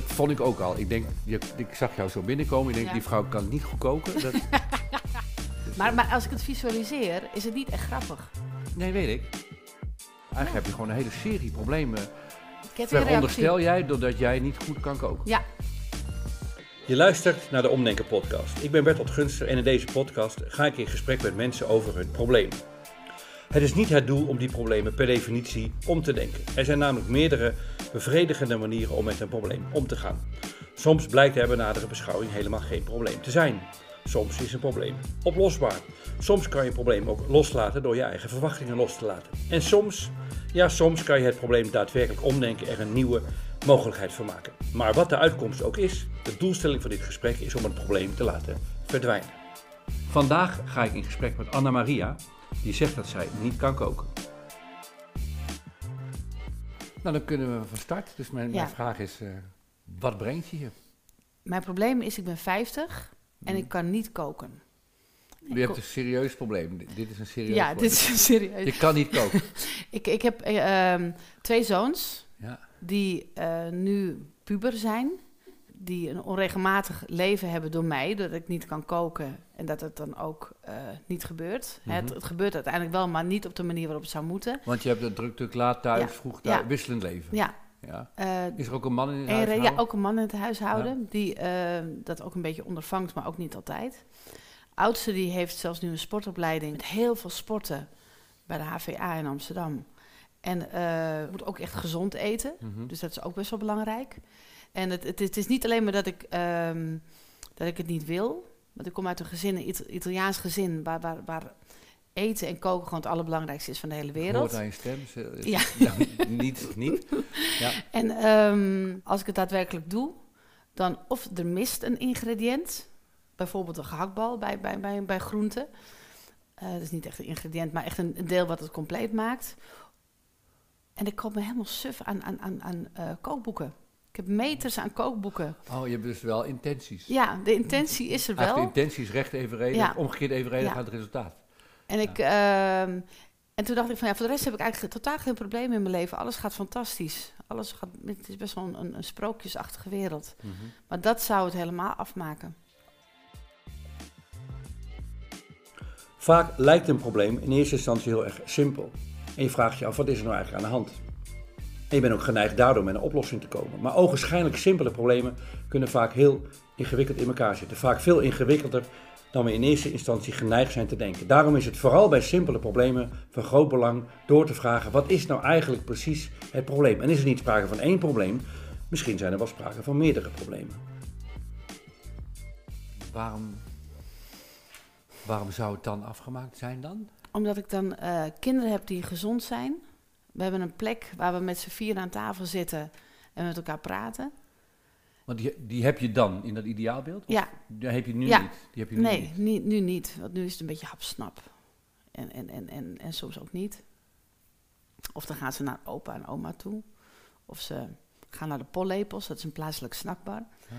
Dat vond ik ook al. Ik denk, je, ik zag jou zo binnenkomen. Ik denk, Ja. die vrouw kan niet goed koken. Dat, Maar, maar als ik het visualiseer, is het niet echt grappig. nee, weet ik. Eigenlijk heb je gewoon een hele serie problemen. Veronderstel jij doordat jij niet goed kan koken. Ja, Je luistert naar de Omdenken podcast. Ik ben Bertolt Gunster en in deze podcast ga ik in gesprek met mensen over hun problemen. Het is niet het doel om die problemen per definitie om te denken. Er zijn namelijk meerdere bevredigende manieren om met een probleem om te gaan. Soms blijkt er bij nadere beschouwing helemaal geen probleem te zijn. Soms is een probleem oplosbaar. Soms kan je een probleem ook loslaten door je eigen verwachtingen los te laten. En soms, ja, soms kan je het probleem daadwerkelijk omdenken en er een nieuwe mogelijkheid van maken. Maar wat de uitkomst ook is, de doelstelling van dit gesprek is om het probleem te laten verdwijnen. Vandaag ga ik in gesprek met Anna Maria, die zegt dat zij niet kan koken. Nou, dan kunnen we van start. Dus mijn, mijn Ja. vraag is, eh, wat brengt je hier? mijn probleem is, ik ben 50 en Mhm. ik kan niet koken. Je hebt een serieus probleem. Dit- Dit is een serieus Ja, probleem. dit is serieus. Je kan niet koken. Ik, ik heb eh, ehm, twee zoons Ja. die eh, nu puber zijn. Die een onregelmatig leven hebben door mij, dat ik niet kan koken en dat het dan ook eh, niet gebeurt. Mhm. het, het gebeurt uiteindelijk wel, maar niet op de manier waarop het zou moeten. Want je hebt het druk, druk laat thuis, Ja. vroeg thuis, Ja. wisselend leven. Ja, Ja. eh, Is er ook een man in het en, huis? ja, ook een man in het huishouden die eh, dat ook een beetje ondervangt, maar ook niet altijd. Oudste die heeft zelfs nu een sportopleiding met heel veel sporten bij de HVA in Amsterdam. En eh, moet ook echt gezond eten. Mhm. Dus dat is ook best wel belangrijk. En het, het, het is niet alleen maar dat ik, ehm, dat ik het niet wil. Want ik kom uit een gezin, een Italiaans gezin, waar, waar, waar eten en koken gewoon het allerbelangrijkste is van de hele wereld. het aan je stem. Ja. niet, niet. Ja. En ehm, als ik het daadwerkelijk doe, dan of er mist een ingrediënt, bijvoorbeeld een gehaktbal bij, bij, bij, bij groenten. Eh, dat is niet echt een ingrediënt, maar echt een, een deel wat het compleet maakt. En ik kom me helemaal suf aan, aan, aan, aan eh, kookboeken. Ik heb meters aan kookboeken. Oh, je hebt dus wel intenties. Ja, de intentie is er Eigenlijk wel. de intentie is recht evenredig, Ja. omgekeerd evenredig Ja. aan het resultaat. En, ik, ehm, en toen dacht ik van ja, voor de rest heb ik eigenlijk totaal geen probleem in mijn leven. Alles gaat fantastisch. Alles gaat, het is best wel een, een sprookjesachtige wereld. Mhm. Maar dat zou het helemaal afmaken. Vaak lijkt een probleem in eerste instantie heel erg simpel. En je vraagt je af, wat is er nou eigenlijk aan de hand? En je bent ook geneigd daardoor met een oplossing te komen. Maar ogenschijnlijk simpele problemen kunnen vaak heel ingewikkeld in elkaar zitten. Vaak veel ingewikkelder dan we in eerste instantie geneigd zijn te denken. Daarom is het vooral bij simpele problemen van groot belang door te vragen, wat is nou eigenlijk precies het probleem? En is er niet sprake van één probleem? Misschien zijn er wel sprake van meerdere problemen. Waarom, waarom zou het dan afgemaakt zijn dan? Omdat ik dan eh, kinderen heb die gezond zijn. We hebben een plek waar we met z'n vier aan tafel zitten en met elkaar praten. Want die, die heb je dan in dat ideaalbeeld? Of Ja, Die heb je nu Ja. niet? Die heb je nu nee, niet. niet, nu niet. Want nu is het een beetje hapsnap. En, en, en, en, en soms ook niet. Of dan gaan ze naar opa en oma toe. Of ze gaan naar de pollepels, dat is een plaatselijk snackbar. Ja.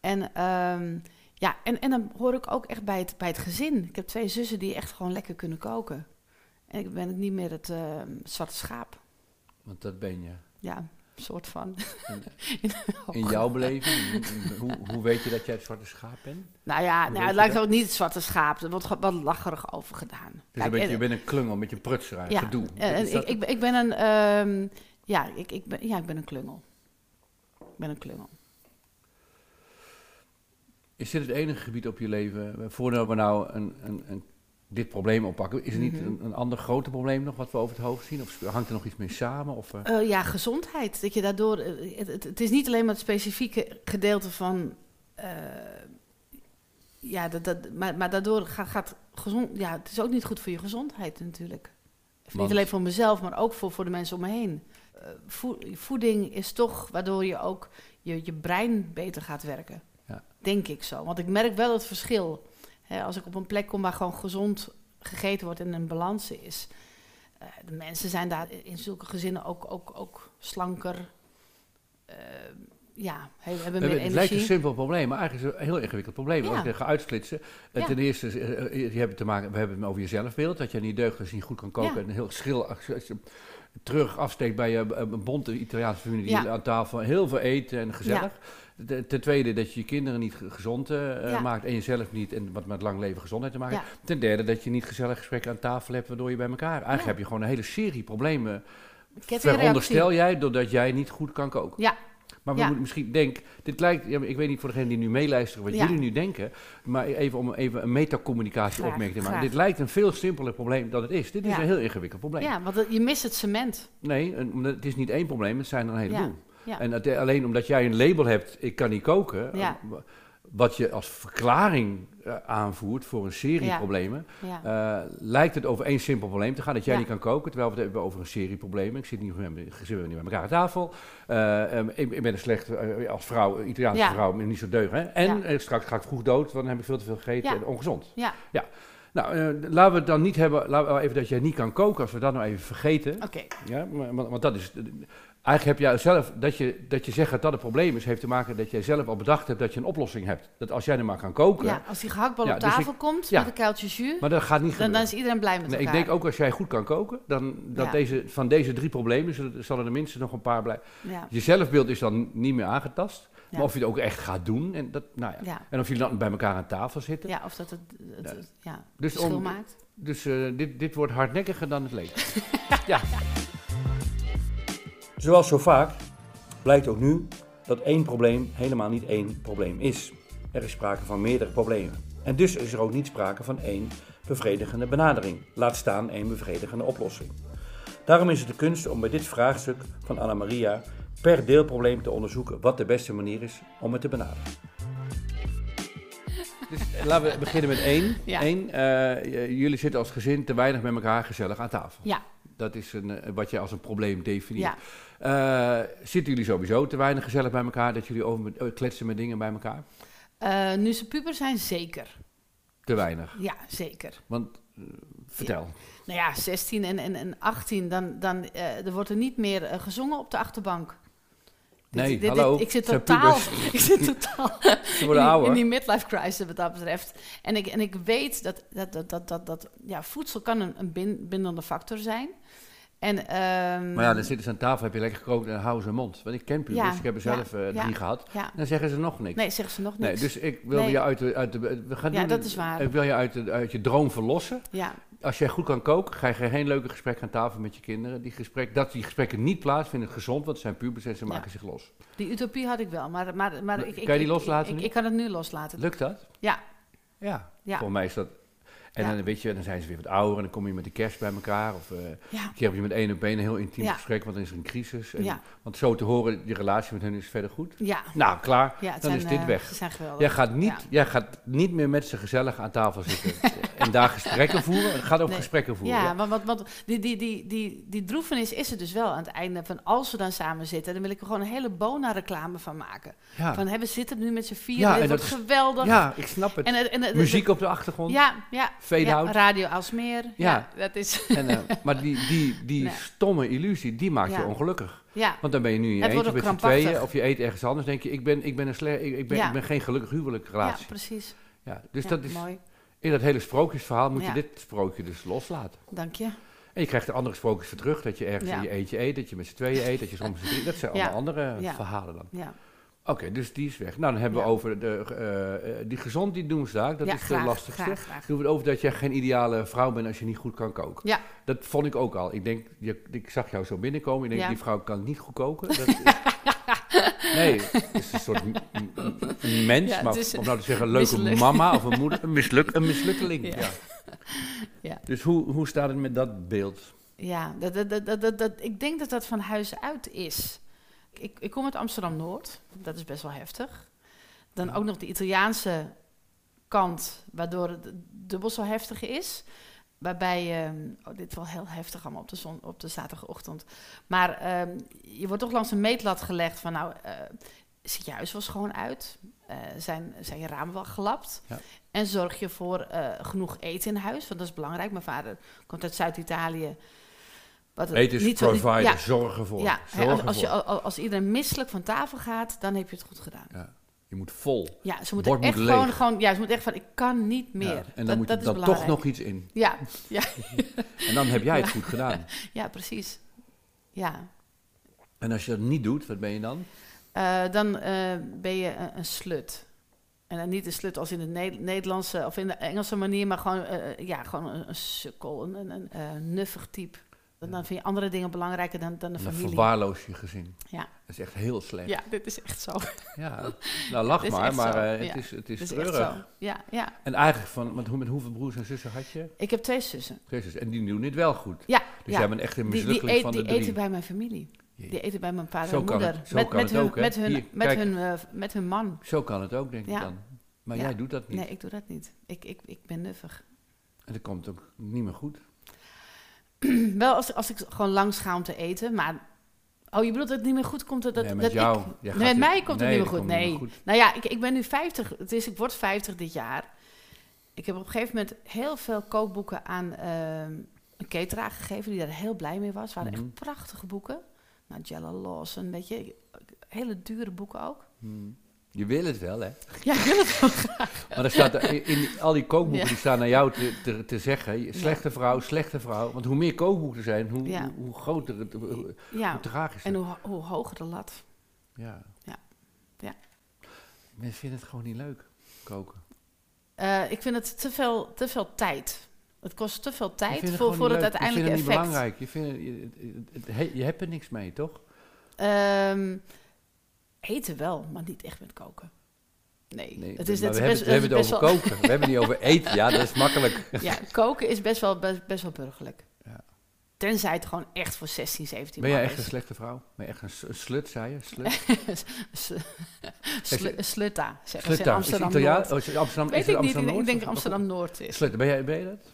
En, ehm, ja, en, en dan hoor ik ook echt bij het, bij het gezin. Ik heb twee zussen die echt gewoon lekker kunnen koken. En ik ben niet meer het ehm, zwarte schaap. Want dat ben je. Ja, een soort van. In, in jouw beleving, hoe, hoe weet je dat jij het zwarte schaap bent? Nou ja, nou, het je lijkt dat? ook niet het zwarte schaap. Er wordt wat lacherig over gedaan. Dus Kijk, een beetje, en- je bent een klungel, een beetje een prutseraar, Ja, gedoe. en, ik, ik ben een, ehm, ja, ik, ik ben, ja, ik ben een klungel. Ik ben een klungel. Is dit het enige gebied op je leven, voordat we nou een, een, een, dit probleem oppakken, is er niet Mhm. een, een ander groter probleem nog wat we over het hoofd zien? Of hangt er nog iets mee samen? Of, eh, Eh, ja, gezondheid. Dat je daardoor, eh, het, het, is niet alleen maar het specifieke gedeelte van, ja, dat, dat, maar, maar daardoor gaat, gaat gezond, ja, het is ook niet goed voor je gezondheid natuurlijk. Want- Niet alleen voor mezelf, maar ook voor, voor de mensen om me heen. Voe- voeding is toch waardoor je ook je, je brein beter gaat werken. Ja. Denk ik zo. Want ik merk wel het verschil. Hè, als ik op een plek kom waar gewoon gezond gegeten wordt en een balans is. Eh, de mensen zijn daar in zulke gezinnen ook, ook, ook slanker. Eh, ja, he- hebben meer hebben- het lijkt een energie. simpel probleem, maar eigenlijk is het een heel ingewikkeld probleem. Ja. Als ik het ga uitsplitsen. eh, Ja. Ten eerste, je hebt te maken, we hebben het over je zelfbeeld. Dat je niet je niet goed kan koken. Ja. En heel je terug afsteekt bij je, een bonte Italiaanse familie die aan tafel heel veel eten en gezellig. Ten tweede dat je je kinderen niet ge- gezond eh, Ja. maakt en jezelf niet. En wat met lang leven gezondheid te maken Ja. Ten derde dat je niet gezellig gesprekken aan tafel hebt waardoor je bij elkaar... Eigenlijk Ja. heb je gewoon een hele serie problemen. Veronderstel jij doordat jij niet goed kan koken. Ja, Maar we moeten misschien denk, dit lijkt, ik weet niet voor degenen die nu meeluisteren wat jullie nu denken, maar even om even een metacommunicatie opmerking te maken. graag. Dit lijkt een veel simpeler probleem dan het is. Dit is een heel ingewikkeld probleem. ja, want je mist het cement. Nee, een- het is niet één probleem, het zijn er een heleboel. Ja. En het, alleen omdat jij een label hebt, ik kan niet koken, Ja. eh, wat je als verklaring eh, aanvoert voor een serie Ja. problemen, eh, lijkt het over één simpel probleem te gaan, dat jij niet kan koken, terwijl we het hebben over een serie problemen. Ik zit niet, met- we niet met elkaar aan tafel. Eh, ehm, ik, ik ben een slecht, als vrouw, Italiaanse vrouw, niet zo deug. Hè? En straks ga ik vroeg dood, want dan heb ik veel te veel gegeten en ongezond. Ja. Nou, laten we het dan niet hebben, laten we even dat jij niet kan koken, als we dat nou even vergeten. Oké. Ja, want dat is. Eigenlijk heb jij zelf, dat je, dat je zegt dat dat een probleem is, heeft te maken dat jij zelf al bedacht hebt dat je een oplossing hebt. Dat als jij er maar kan koken, Ja, als die gehaktbal Ja, op dus tafel ik- komt ja. met een kuiltje jus, maar dat gaat niet dan, dan gebeuren. is iedereen blij met Nee, ik elkaar. denk ook als jij goed kan koken, dan dat deze, van deze drie problemen zullen, er minstens nog een paar blijven. Ja. Je zelfbeeld is dan niet meer aangetast, maar of je het ook echt gaat doen, en, dat, nou ja. Ja. en of jullie dan bij elkaar aan tafel zitten. ja, of dat het, het, Ja. het- ja, Dus, verschil om, maakt. dus eh, dit, dit wordt hardnekkiger dan het leek. ja. Zoals zo vaak blijkt ook nu dat één probleem helemaal niet één probleem is. Er is sprake van meerdere problemen. En dus is er ook niet sprake van één bevredigende benadering, laat staan één bevredigende oplossing. Daarom is het de kunst om bij dit vraagstuk van Anna Maria per deelprobleem te onderzoeken wat de beste manier is om het te benaderen. Dus eh, laten we beginnen met één. Ja. Eén, eh, jullie zitten als gezin te weinig met elkaar gezellig aan tafel. Ja, Dat is een, eh, wat je als een probleem definieert. ja. Eh, zitten jullie sowieso te weinig gezellig bij elkaar, dat jullie over met- eh, kletsen met dingen bij elkaar? Nu ze puber zijn, zeker. Te weinig. Ja, zeker. Want, vertel. Nou ja, 16 en, en, en 18, dan, dan er wordt er niet meer gezongen op de achterbank. Nee, dit- hallo, dit- ik zit totaal, ik zit totaal Ze worden in, die, ouder. in die midlife crisis wat dat betreft. En ik, en ik weet dat, dat, dat, dat, dat, dat ja, voedsel kan een, een bin- bindende factor zijn. En, ehm, Maar ja, dan zitten ze aan tafel, heb je lekker gekookt en houden ze mond. Want ik ken pubers, Ja, ik heb er ja, zelf eh, drie ja. gehad. ja. Dan zeggen ze nog niks. Nee, zeggen ze nog Nee, niks. dus ik wil Nee. je uit de, uit de... We gaan Ja, doen- dat is waar. Ik wil je uit, de, uit je droom verlossen. ja, Als jij goed kan koken, ga je geen leuke gesprekken aan tafel met je kinderen. Die gesprek, dat die gesprekken niet plaatsvinden, is gezond, want het zijn pubers en ze Ja. maken zich los. die utopie had ik wel. Maar, maar, maar Kan ik, je ik, die ik- loslaten Ik, ik kan het nu loslaten. Lukt dat? Ja, Ja. ja, Volgens mij is dat... En Ja. dan weet je, dan zijn ze weer wat ouder en dan kom je met de kerst bij elkaar. Of ja. een keer heb je met één op één een heel intiem Ja. gesprek, want dan is er een crisis. En. Want zo te horen, die relatie met hen is verder goed. Ja, Nou, klaar. dan zijn, is dit eh, weg. Jij gaat, niet, Ja. jij gaat niet meer met ze gezellig aan tafel zitten en daar gesprekken voeren. Het gaat over Nee. gesprekken voeren. Ja, want, want, want die, die, die, die, die droefenis is er dus wel aan het einde van als we dan samen zitten, dan wil ik er gewoon een hele Bona-reclame van maken. Van, we zitten nu met z'n vier, Ja, dit en dat is- geweldig. ja, ik snap het. En, en, en- Muziek op de achtergrond. Ja, ja. Ja. Radio Alsmeer. Ja. Ja. dat is... En, eh, maar die, die, die Nee. stomme illusie, die maakt je Ja. ongelukkig. Ja, Want dan ben je nu in je eentje met z'n tweeën. Of je eet ergens anders. denk je, ik ben, ik ben, een, sle ik, ik ben, Ja. ik ben geen gelukkig ja, huwelijksrelatie. precies. Ja, dus Ja, dat is, Mooi, in dat hele sprookjesverhaal moet Ja. je dit sprookje dus loslaten. dank je. En je krijgt er andere sprookjes voor terug. Dat je ergens Ja. in je eentje eet, dat je met z'n tweeën eet, dat je soms. Dat zijn Ja. allemaal andere Ja. verhalen dan. Ja, Oké, dus die is weg. Nou, dan hebben Ja. we over de, eh, eh, die gezond, die doemsdaak. Dat ja is graag, de lastigste. graag, graag. Hebben we het over dat je geen ideale vrouw bent als je niet goed kan koken. Ja. Dat vond ik ook al. Ik denk, je, ik zag jou zo binnenkomen. Ik denk, Ja. die vrouw kan niet goed koken. Dat is- nee, het is een soort mens. Maar is om nou te zeggen, een leuke mama of een moeder. Een, misluk, een mislukkeling. Ja. Dus hoe, hoe staat het met dat beeld? Ja, dat, dat, dat, dat- ik denk dat dat van huis uit is. Ik, ik kom uit Amsterdam-Noord, dat is best wel heftig. Dan ook nog de Italiaanse kant, waardoor het dubbel zo heftig is. Waarbij, ehm, oh, dit is wel heel heftig allemaal op de, zon, op de zaterdagochtend. Maar ehm, je wordt toch langs een meetlat gelegd van, nou, eh ziet je huis wel schoon uit? Eh, zijn, zijn je ramen wel gelapt? Ja. En zorg je voor eh, genoeg eten in huis? Want dat is belangrijk. Mijn vader komt uit Zuid-Italië. Wat het is niet zo- provider, ja, zorgen voor. ja, zorgen als, als, je, als, iedereen misselijk van tafel gaat, dan heb je het goed gedaan. Ja, je moet vol. Ja, ze moeten echt gewoon, gewoon, ja, ze moeten echt van, ik kan niet meer. Ja, en dan dat, moet dat er is dan toch nog iets in. Ja, ja, En dan heb jij het goed gedaan. ja, precies. Ja, En als je dat niet doet, wat ben je dan? Eh, dan eh, ben je een, een slut. En dan niet een slut als in de Ne- Nederlandse of in de Engelse manier, maar gewoon, eh, ja, gewoon een, een sukkel, een, een, een nuffig type. Dan, dan vind je andere dingen belangrijker dan, dan de Dan familie. verwaarloos je gezin. Ja. Dat is echt heel slecht. Ja, dit is echt zo. Ja. Nou, lach maar, maar eh, ja. het is, het is treurig. Ja, ja. En eigenlijk, van, want hoe, met hoeveel broers en zussen had je? Ik heb twee zussen. Jezus, en die doen dit wel goed. Ja, Dus jij bent echt een die, die, mislukkeling van de die drie. eten bij mijn familie. Jee. Die eten bij mijn vader Zo en kan moeder. het- zo met, kan met, het hun, ook, hè? met, hun, Hier, met, hun, eh, met hun man. Zo kan het ook, denk ik dan. Maar jij doet dat niet. Nee, ik doe dat niet. Ik, ik, ik ben nuffig. En dat komt ook niet meer goed. Wel als, als ik gewoon langs ga om te eten, maar... Oh, je bedoelt dat het niet meer goed komt? Dat, nee, dat met jou. Ik, met mij komt het niet meer goed. Nee. goed. Nou ja, ik, ik ben nu 50. Het is, ik word 50 dit jaar. Ik heb op een gegeven moment heel veel kookboeken aan ehm, een cateraar gegeven... die daar heel blij mee was. Het waren Mhm. echt prachtige boeken. Nou, Jella Lawson, weet je. Hele dure boeken ook. Hmm. Je wil het wel, hè? Ja, ik wil het wel. Maar er staat in, in al die kookboeken Ja. die staan naar jou te, te, te zeggen. Slechte vrouw, slechte vrouw. Want hoe meer kookboeken er zijn, hoe, Ja. hoe, hoe groter het, hoe, Ja, hoe tragisch en het. hoe, hoe hoger de lat. Ja. Ja. Ja. Mensen vinden het gewoon niet leuk, koken. Eh, ik vind het te veel, te veel tijd. Het kost te veel tijd voor, voor het uiteindelijke je vindt het effect. niet belangrijk. Je, vindt, je hebt er niks mee, toch? Ehm, eten wel, maar niet echt met koken. Nee, Nee, het is, het we hebben, best, we hebben het over koken. We hebben het niet over eten. Ja, dat is makkelijk. ja, koken is best wel, best, best wel burgerlijk. Ja. Tenzij het gewoon echt voor 16, 17 Ben jij echt een slechte vrouw? Ben je echt een, slut, zei je? Slut? Sl- sl- Slutta, zeggen ze in Slutta. Is Amsterdam Italiaan? Oh, is Amsterdam, Weet is ik niet, Amsterdam ik denk Noord? Amsterdam Noord is. Slutta. Ben jij, ben je dat?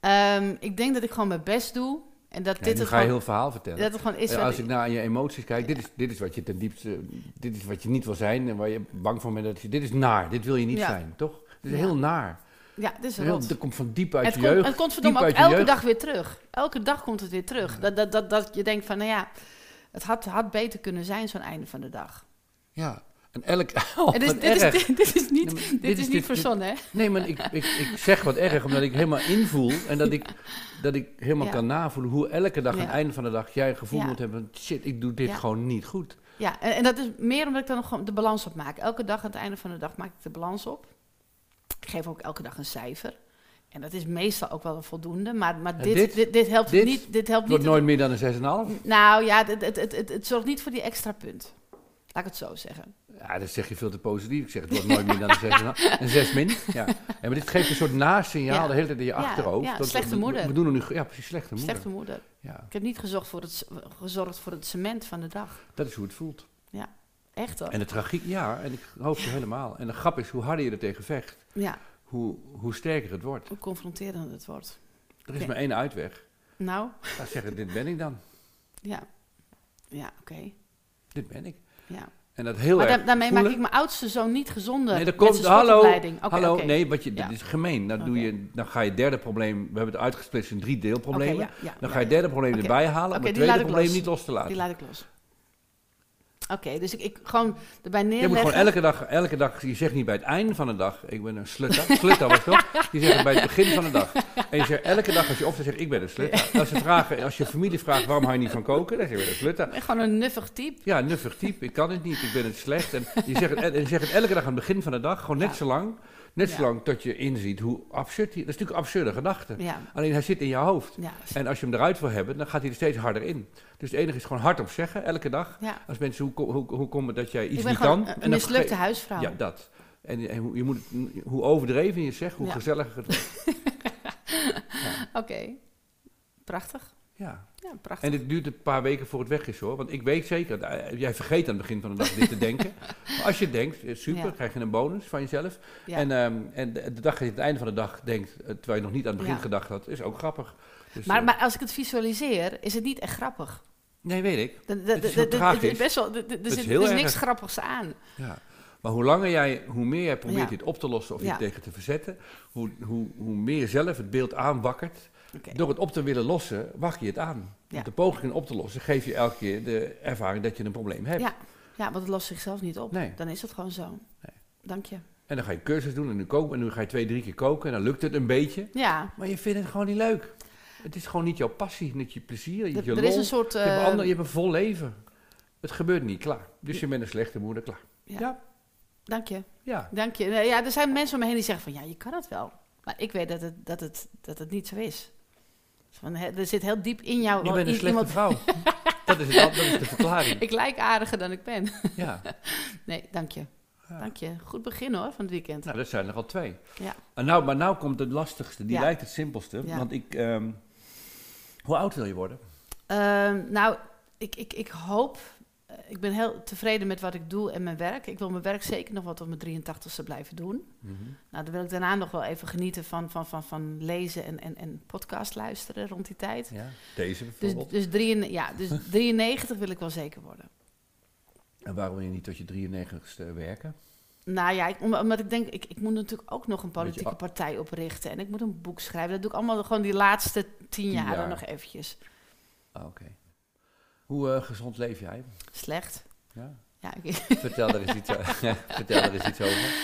Ehm, ik denk dat ik gewoon mijn best doe. En dat Ja, dit nu het ga je gewoon, heel verhaal vertellen. dat het gewoon is als ik naar je emoties kijk, dit Ja. is, dit is wat je ten diepste, dit is wat je niet wil zijn en waar je bang voor bent. Dat je, dit is naar, dit wil je niet Ja. zijn, toch? Dit is Ja. heel naar. Ja, dit is Heel, rot. dat komt van diep uit Het je komt, jeugd. het komt verdomme diep ook uit je elke jeugd. dag weer terug. Elke dag komt het weer terug. Dat, dat, dat, dat je denkt van, nou ja, het had, had beter kunnen zijn zo'n einde van de dag. Ja, en elk... Oh, en dus, dit, is, dit, dit is niet, Nee, dit dit is niet verzonnen, hè? Nee, maar ik, ik, ik zeg wat erg, omdat ik helemaal invoel en dat ik, dat ik helemaal Ja. kan navoelen hoe elke dag aan het einde van de dag jij een gevoel Ja. moet hebben, shit, ik doe dit gewoon niet goed. Ja, en, en dat is meer omdat ik dan nog gewoon de balans op maak. Elke dag aan het einde van de dag maak ik de balans op. Ik geef ook elke dag een cijfer. En dat is meestal ook wel een voldoende. Maar, maar dit, dit? dit, dit, helpt Dit? niet. Dit helpt Het wordt niet nooit meer dan een 6,5. Nou ja, het, het, het, het, het zorgt niet voor die extra punt. Laat ik het zo zeggen. Ja, dat zeg je veel te positief. Ik zeg, het wordt nooit meer dan een 6,5. Een 6 min. Ja. ja, maar dit geeft een soort nasignaal Ja. de hele tijd in je Ja, achterhoofd. ja, Dat- slechte moeder. We doen er nu, ja, precies, slechte moeder. Slechte moeder. Ja, Ik heb niet gezorgd voor, het, gezorgd voor het cement van de dag. dat is hoe het voelt. Echt hoor. En de tragiek, ja, en ik geloof je helemaal. En de grap is, hoe harder je er tegen vecht, Ja, hoe, hoe sterker het wordt. hoe confronterend het wordt. Er is maar één uitweg. Nou, Dan zeggen, dit ben ik dan. ja. Ja, oké. Dit ben ik. Ja. En dat heel Maar erg da- daarmee maak ik mijn oudste zoon niet gezonder. Nee, dat komt. Hallo. Oké, hallo. Nee, wat je, Ja. dat is gemeen. Dan, doe Oké. je, dan ga je derde probleem. We hebben het uitgesplitst in drie deelproblemen. Oké, ja, ja, dan ga je derde probleem erbij halen. Om het tweede probleem los. niet los te laten. Die laat ik los. Oké, dus ik, ik gewoon erbij Je neerleggen. moet gewoon elke dag, elke dag, je zegt niet bij het einde van de dag, ik ben een slutta. Slutta was toch? Je zegt het bij het begin van de dag. En je zegt elke dag als je opstaat, zeg ik ben een slutta. Als, ze vragen, als je familie vraagt waarom hou je niet van koken, dan zeg je ben een slutta. Ik ben Gewoon een nuffig type. Ja, nuffig type, ik kan het niet, ik ben het slecht. En je zegt het, en je zegt het elke dag aan het begin van de dag, gewoon net Ja. zo lang. Net zo Ja. lang tot je inziet hoe absurd hij... Dat is natuurlijk een absurde gedachte. Alleen hij zit in je hoofd. ja, En als je hem eruit wil hebben, dan gaat hij er steeds harder in. Dus het enige is gewoon hardop zeggen, elke dag. ja. Als mensen, hoe, hoe, hoe komt het dat jij iets niet kan? een mislukte huisvrouw. Ja, dat. En, en hoe, je moet, hoe overdreven je zegt, hoe Ja. gezelliger het wordt. Oké. Prachtig. Ja. Ja, prachtig. En het duurt een paar weken voor het weg is hoor. Want ik weet zeker, eh, jij vergeet aan het begin van de dag dit te denken. Maar als je denkt, eh, super, Ja. krijg je een bonus van jezelf. ja. En, ehm, en de, de dag dat je aan het einde van de dag denkt, eh, terwijl je nog niet aan het begin Ja. gedacht had, is ook grappig. Dus, maar, maar als ik het visualiseer, is het niet echt grappig. nee, weet ik. De- de- Het is heel tragisch. Best wel, er is zit erg. niks grappigs aan. Ja. Maar hoe langer jij, hoe meer jij probeert Ja. dit op te lossen of je Ja. tegen te verzetten, hoe, hoe, hoe meer je zelf het beeld aanwakkert Door het op te willen lossen, wacht je het aan. Ja. Met de pogingen op te lossen, geef je elke keer de ervaring dat je een probleem hebt. Ja. ja, want het lost zichzelf niet op. Nee. Dan is het gewoon zo. Dank je. En dan ga je cursus doen en nu koken. En nu ga je twee, drie keer koken en dan lukt het een beetje. Ja, Maar je vindt het gewoon niet leuk. Het is gewoon niet jouw passie, niet je plezier, niet je er, er lol. is een soort... je, hebt een eh, ander, je hebt een vol leven. Het gebeurt niet, klaar. Dus je bent een slechte moeder, klaar. Ja. Ja. Dank je. Ja. Dank je. Nee, Ja, er zijn mensen om me heen die zeggen van ja, je kan het wel. Maar ik weet dat het, dat het, dat het niet zo is. Van, er zit heel diep in jou. Je bent een slechte vrouw. dat, is het, dat is de verklaring. Ik lijk aardiger dan ik ben. Ja. Nee, dank je. Ja. Dank je. Goed begin hoor, van het weekend. Nou, dat zijn er al twee. Ja. En nou, maar nou komt het lastigste. Die Ja. lijkt het simpelste. Ja. Want ik... ehm, hoe oud wil je worden? Ehm, nou, ik, ik, ik hoop... ik ben heel tevreden met wat ik doe en mijn werk. Ik wil mijn werk zeker nog wat op mijn 83ste blijven doen. Nou, dan wil ik daarna nog wel even genieten van, van, van, van lezen en, en, en podcast luisteren rond die tijd. Ja. Deze Dus, bijvoorbeeld. dus, drie, ja, dus 93 wil ik wel zeker worden. En waarom wil je niet tot je 93ste werken? Nou ja, ik, omdat ik denk, ik, ik moet natuurlijk ook nog een politieke partij oprichten. En ik moet een boek schrijven. Dat doe ik allemaal gewoon die laatste tien jaar, jaar. nog eventjes. Ah, Oké. Hoe eh, gezond leef jij? Slecht. Ja. Ja, ik, Vertel er eens iets, o- Vertel er eens iets over.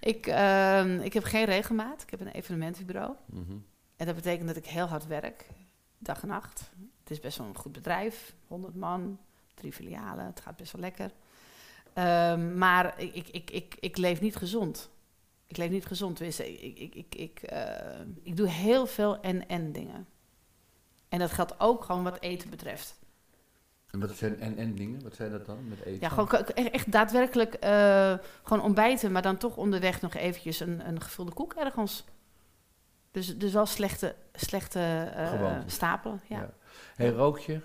ik, ehm, ik heb geen regelmaat. Ik heb een evenementenbureau. Mhm. En dat betekent dat ik heel hard werk, dag en nacht. Het is best wel een goed bedrijf, 100 man, drie filialen, het gaat best wel lekker. Ehm, maar ik, ik, ik, ik, ik leef niet gezond. Ik leef niet gezond. Dus ik, ik, ik, ik, ik, eh, ik doe heel veel en-en dingen. En dat geldt ook gewoon wat eten betreft. En wat zijn en, en dingen? Wat zijn dat dan met eten? Ja, gewoon k- echt, daadwerkelijk eh, gewoon ontbijten, maar dan toch onderweg nog eventjes een, een gevulde koek ergens. Dus, dus wel slechte, slechte Gewoontes. stapelen. Ja. Ja. Hey, rook je?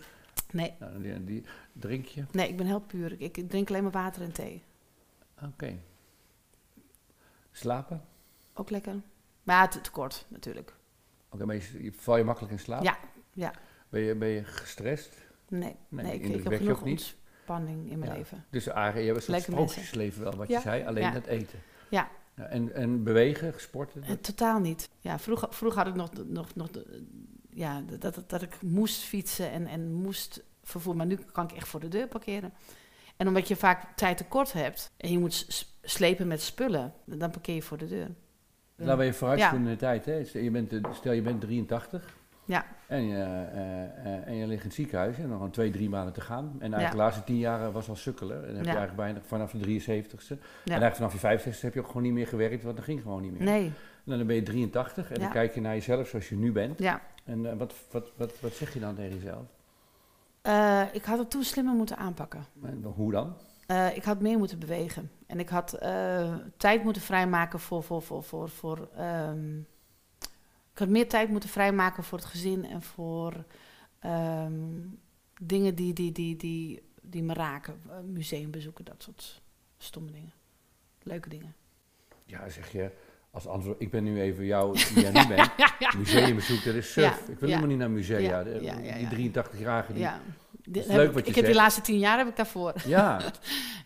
Nee, Nou, die, die, drink je? nee, ik ben heel puur. Ik, ik drink alleen maar water en thee. Oké. Slapen? Ook lekker. Maar ja, te, te kort natuurlijk. Oké, maar je, je- val je makkelijk in slaap? Ja, ja. Ben je, ben je gestrest? Nee, Nee, ik, ik heb genoeg ontspanning in mijn Ja. leven. Dus Arie, je hebt een sprookjesleven wel, wat Ja, je zei. Alleen ja. het eten. Ja. en, en bewegen, sporten? Eh, totaal niet. Ja, vroeger, vroeger had ik nog, nog, nog ja, dat, dat, dat ik moest fietsen en, en moest vervoeren. Maar nu kan ik echt voor de deur parkeren. En omdat je vaak tijd tekort hebt en je moet slepen met spullen, dan parkeer je voor de deur. Laten we je vooruitspoelen in de tijd. Hè. Stel, je bent, eh, stel je bent 83 Ja, en je, eh, eh, en je ligt in het ziekenhuis en nog een twee, drie maanden te gaan. En eigenlijk Ja. de laatste tien jaar was al sukkelen. En dan heb je eigenlijk bijna vanaf de 73ste. En eigenlijk vanaf je 65ste heb je ook gewoon niet meer gewerkt, want dat ging gewoon niet meer. Nee, En dan ben je 83 en dan kijk je naar jezelf zoals je nu bent. ja. En eh, wat, wat, wat, wat zeg je dan tegen jezelf? Eh, ik had het toen slimmer moeten aanpakken. En hoe dan? Eh, ik had meer moeten bewegen. En ik had eh, tijd moeten vrijmaken voor. voor, voor, voor, voor ehm, ik had meer tijd moeten vrijmaken voor het gezin en voor ehm, dingen die, die, die, die, die me raken. Eh, museumbezoeken, dat soort stomme dingen. Leuke dingen. Ja, zeg je als antwoord, ik ben nu even jou, die jij nu bent. Museumbezoek, dat is surf. Ja, ik wil ja. helemaal niet naar musea. Ja. Die 83-jarige die... Dit heb leuk wat je ik heb die laatste tien jaar heb ik daarvoor. Ja,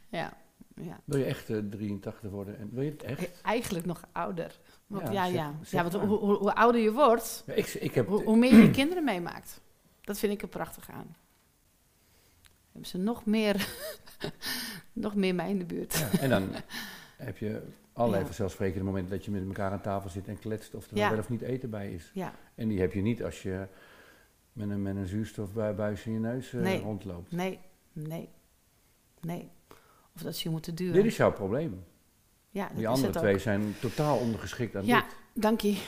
Ja, ja. wil je echt eh, 83 worden? En wil je het echt? Eigenlijk nog ouder. Want, Ja, ja, ja. zeg ja, want hoe, hoe, ouder je wordt, Ja, ik, ik heb... Hoe, hoe meer je kinderen meemaakt. Dat vind ik er prachtig aan. Hebben ze nog meer, nog meer mij in de buurt. Ja, en dan heb je allerlei vanzelfsprekende momenten dat je met elkaar aan tafel zit en kletst of er wel of niet eten bij is. Ja, En die heb je niet als je met een, met een zuurstofbuis in je neus eh, Nee. rondloopt. nee, nee, nee. Of dat ze je moeten duwen. Dit is jouw probleem. Ja, Die andere twee zijn totaal ondergeschikt aan Ja. dit. Dank je.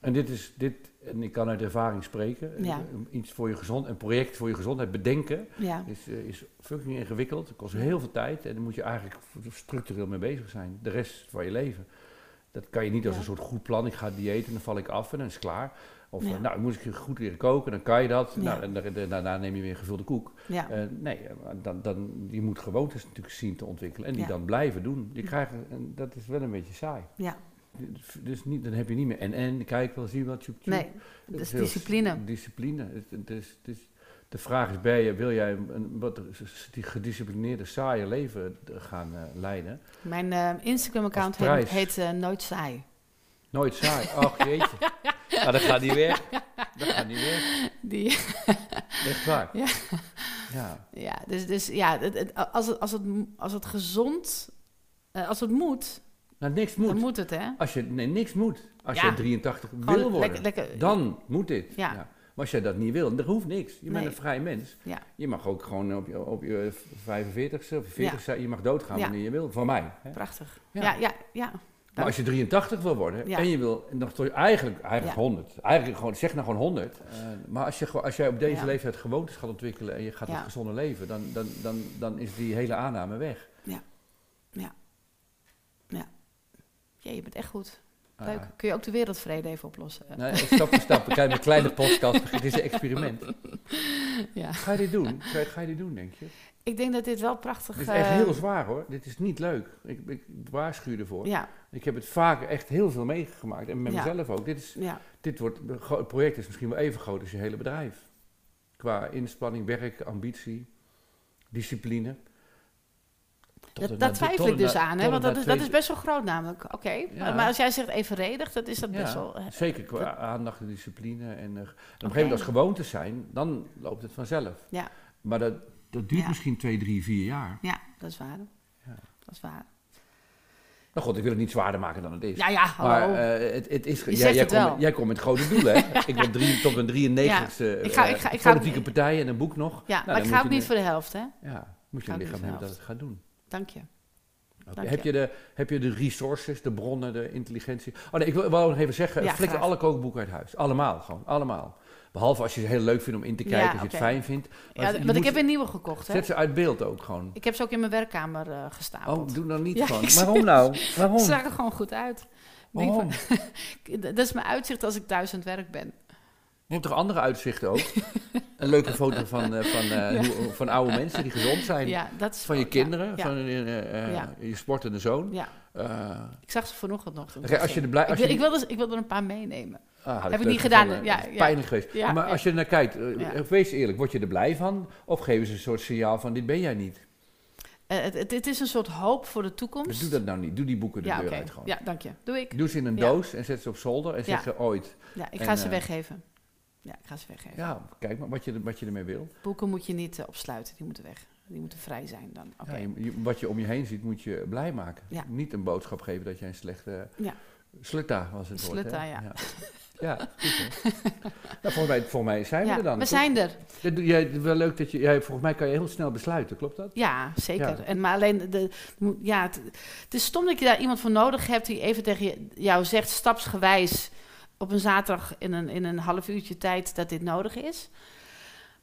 En dit is dit, en ik kan uit ervaring spreken, Ja. eh, iets voor je gezond, een project voor je gezondheid bedenken Ja, is, eh, is fucking ingewikkeld. Het kost heel veel tijd en daar moet je eigenlijk structureel mee bezig zijn. De rest van je leven. Dat kan je niet als een soort goed plan. Ik ga diëten en dan val ik af en dan is het klaar. Of Ja. eh, nou, moet ik goed leren koken, dan kan je dat. Ja. Nou, en da- da- daarna neem je weer een gevulde koek. ja, Eh, nee, eh, dan, dan, je moet gewoontes natuurlijk zien te ontwikkelen en die dan blijven doen. Je krijgt, en dat is wel een beetje saai. ja. Dus niet, dan heb je niet meer en en, kijk wel, zie wat, tjoep. Nee, dat is heel discipline. Discipline. Is, het is, de vraag is bij je, wil jij een, wat die gedisciplineerde, saaie leven gaan eh, leiden? Mijn eh, Instagram-account heet, heet eh, Nooit Saai. Nooit saai. Ach jeetje. Maar dat gaat niet weg. Dat gaat niet weg. Die, Echt waar. Ja. Ja. ja, dus, dus ja, het, het- als, het, als, het, als het gezond, eh, als het moet, Nou, niks dan moet. moet het, hè? Als je, nee, niks moet. Als Ja. je 83 Gewoon wil worden, lekker- lekker- dan moet dit. Ja. Maar als jij dat niet wil, dan hoeft niks. Je bent een vrij mens. Ja. Je mag ook gewoon op je, op je 45ste of 40ste, je mag doodgaan Ja. wanneer je wil. Van mij. Hè? Prachtig. Ja. Ja, ja, ja. Maar als je 83 wil worden Ja. en je wil nog tot, eigenlijk, eigenlijk Ja. 100, eigenlijk gewoon, zeg nou gewoon 100. eh, maar als, je, als jij op deze Ja. leeftijd gewoontes gaat ontwikkelen en je gaat Ja. het gezonde leven, dan, dan, dan, dan is die hele aanname weg. Ja, je bent echt goed. Leuk. Kun je ook de wereldvrede even oplossen? nee, stap voor stap. Kijk, met kleine podcast. Het is een experiment. Ja. Ga je dit doen? Ga je, ga je dit doen, denk je? Ik denk dat dit wel prachtig... Dit is echt eh, heel zwaar hoor. Dit is niet leuk. Ik, ik waarschuw ervoor. Ja, Ik heb het vaak echt heel veel meegemaakt. En met Ja. mezelf ook. Dit, is, ja, dit wordt, het project is misschien wel even groot als je hele bedrijf. Qua inspanning, werk, ambitie, discipline. Dat, dat twijfel ik dus aan, hè? want dat is, dat is best wel groot namelijk. Oké, Ja. maar, maar als jij zegt evenredig, dat is dat best Ja, wel... eh, zeker qua dat- aandacht en discipline. En, eh, en op een gegeven moment als gewoontes zijn, dan loopt het vanzelf. Ja. Maar dat, dat duurt Ja. misschien twee, drie, vier jaar. Ja, dat is waar. Ja. Dat is waar. Nou god, ik wil het niet zwaarder maken dan het is. Ja, ja, hallo. Maar eh, het, het is, jij, komt, jij komt met grote doelen, hè? ik wil drie, tot mijn 93ste Ja, ik ga- ik eh, ga- ik ga- politieke partij en een boek nog. ja, Nou, maar ik ga ook niet voor de helft, hè? Ja, moet je ik lichaam hebben dat het gaat doen. Dank je. Heb, je. de, heb je de resources, de bronnen, de intelligentie? Oh nee, ik wil, wou nog even zeggen, Ja, flikker alle kookboeken uit huis. Allemaal, gewoon, allemaal. Behalve als je ze heel leuk vindt om in te kijken, Ja, als je het fijn vindt. Maar Ja, je want ik heb een nieuwe gekocht, hè? Zet ze uit beeld ook gewoon. Ik heb ze ook in mijn werkkamer eh, gestapeld. Oh, doe dan niet zie Waarom nou? Waarom? Het zag er gewoon goed uit. Waarom? van- dat is mijn uitzicht als ik thuis aan het werk ben. Je hebt toch andere uitzichten ook? een leuke foto van, eh, van, eh, Ja. hoe- van oude mensen die gezond zijn. Ja, dat is Van je kinderen, Ja, van eh, je sportende zoon. ik zag ze vanochtend nog. ik Oké, als je er blij- ik, als wil, je- ik, wilde, ik wilde er een paar meenemen. ah, Heb ik niet gedaan, gevonden. ja. Pijnlijk geweest. Maar als je er naar kijkt, wees eerlijk, word je er blij van? Of geven ze een soort signaal van, dit ben jij niet? Het, het, het is een soort hoop voor de Dus toekomst. doe dat nou niet. Doe die boeken de deur uit gewoon. Ja, dank je. Doe ik. Doe ze in een doos en zet ze op zolder en zeg je ooit. Ja, ik En, ga ze weggeven. Ja, ik ga ze weggeven. Ja, kijk maar wat je, wat je ermee wil. Boeken moet je niet eh, opsluiten, die moeten weg. Die moeten vrij zijn dan. Oké. Ja, wat je om je heen ziet, moet je blij maken. Ja. Niet een boodschap geven dat jij een slechte... Ja. Slutta was het woord, hè? Slutta, ja. Ja, Ja, goed nou, volgens, mij, volgens mij zijn we er dan. we toch? zijn er. Jij, wel leuk dat je... Jij, volgens mij kan je heel snel besluiten, klopt dat? Ja, zeker. En, maar alleen, de, ja, het, het is stom dat je daar iemand voor nodig hebt die even tegen je, jou zegt, stapsgewijs, op een zaterdag in een, in een half uurtje tijd, dat dit nodig is.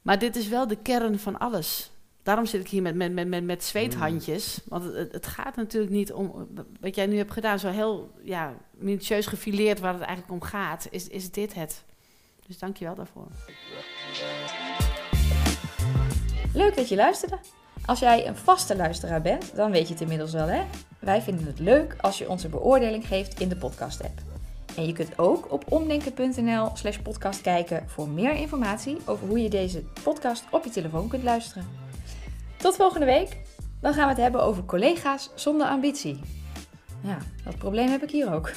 Maar dit is wel de kern van alles. Daarom zit ik hier met, met, met, met, met zweethandjes. Want het, het gaat natuurlijk niet om, wat jij nu hebt gedaan, zo heel ja, minutieus gefileerd waar het eigenlijk om gaat, is, is dit het. Dus dank je wel daarvoor. Leuk dat je luisterde. Als jij een vaste luisteraar bent, dan weet je het inmiddels wel hè. Wij vinden het leuk als je onze beoordeling geeft in de podcast app. En je kunt ook op omdenken.nl slash podcast kijken voor meer informatie over hoe je deze podcast op je telefoon kunt luisteren. Tot volgende week. Dan gaan we het hebben over collega's zonder ambitie. Ja, dat probleem heb ik hier ook.